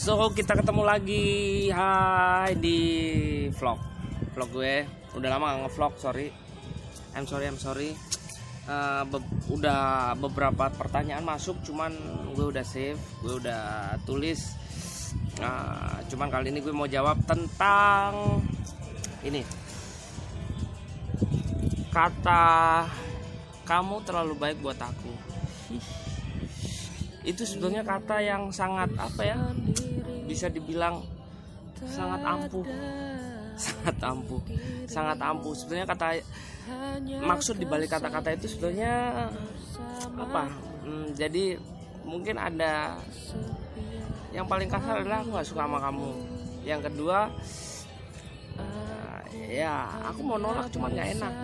So kita ketemu lagi. Hai di vlog. Vlog gue. Udah lama gak nge-vlog sorry. I'm sorry I'm sorry. Eh, be- Udah beberapa pertanyaan masuk Cuman gue udah save Gue udah tulis. Eh, Cuman kali ini gue mau jawab tentang Ini. Kata Kamu terlalu baik buat aku. Itu sebetulnya kata yang sangat apa ya bisa dibilang sangat ampuh. Sangat ampuh. Sangat ampuh. Sebenarnya kata maksud dibalik kata-kata itu sebetulnya apa? Hmm, jadi mungkin ada yang paling kasar adalah aku nggak suka sama kamu. yang kedua eh, ya aku mau nolak cuman nggak enak.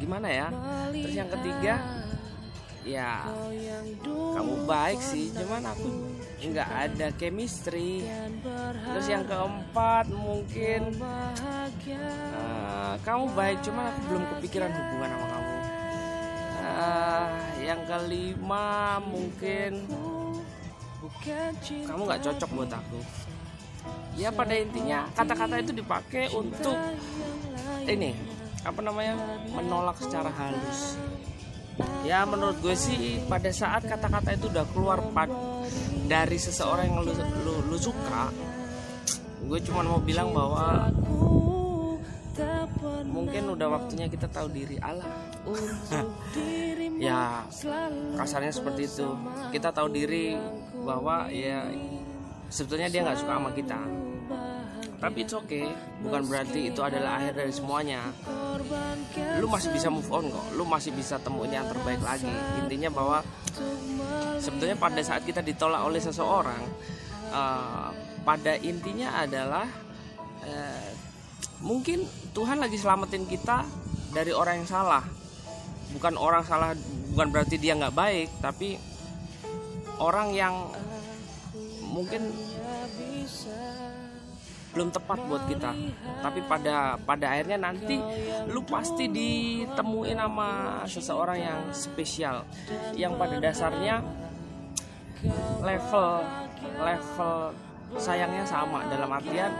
gimana ya? Terus yang ketiga ya kamu baik sih cuman aku nggak ada chemistry. Terus yang keempat mungkin eh, kamu baik cuman aku belum kepikiran hubungan sama kamu. Eh, yang kelima mungkin kamu nggak cocok buat aku. Ya pada intinya kata-kata itu dipakai untuk ini apa namanya menolak secara halus ya menurut gue sih pada saat kata-kata itu udah keluar pad dari seseorang yang lu, lu, lu suka gue cuma mau bilang bahwa mungkin udah waktunya kita tahu diri Allah. Ya kasarnya seperti itu. Kita tahu diri bahwa ya sebetulnya dia nggak suka sama kita. Tapi it's okay bukan berarti itu adalah akhir dari semuanya lu masih bisa move on kok. Lu masih bisa temuin yang terbaik lagi. Intinya bahwa sebetulnya pada saat kita ditolak oleh seseorang eh, pada intinya adalah eh, mungkin Tuhan lagi selamatin kita dari orang yang salah. Bukan orang salah bukan berarti dia nggak baik tapi orang yang mungkin belum tepat buat kita. Tapi pada pada akhirnya nanti lu pasti ditemuin sama seseorang yang spesial yang pada dasarnya level level sayangnya sama. Dalam artian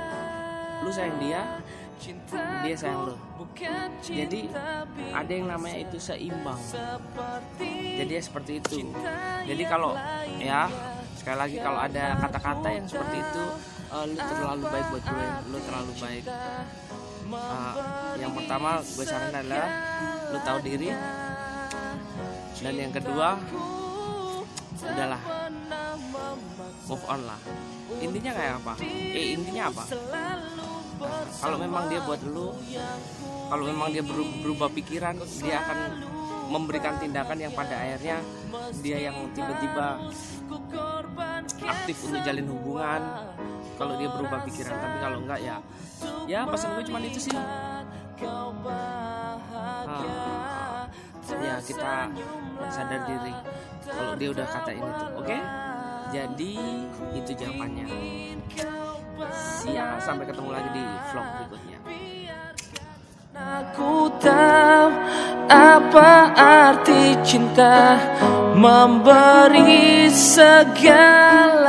lu sayang dia dia sayang lu. Jadi ada yang namanya itu seimbang. Jadi ya seperti itu. Jadi kalau ya sekali lagi kalau ada kata-kata yang seperti itu eh, lu terlalu baik buat gue. lu terlalu baik. Ah, yang pertama gue saran adalah lu tahu diri. Dan yang kedua udahlah. move on lah. intinya kayak apa? eh intinya apa? Nah, kalau memang dia buat lu kalau memang dia beru- berubah pikiran dia akan memberikan tindakan yang pada akhirnya dia yang tiba-tiba aktif untuk jalin hubungan. Kalau dia berubah pikiran tapi kalau enggak ya ya pesan gue cuma itu sih. Ah, ya kita sadar diri kalau dia udah kata ini tuh oke? Jadi itu jawabannya. Siap sampai ketemu lagi di vlog berikutnya. Aku tahu apa arti cinta memberi segala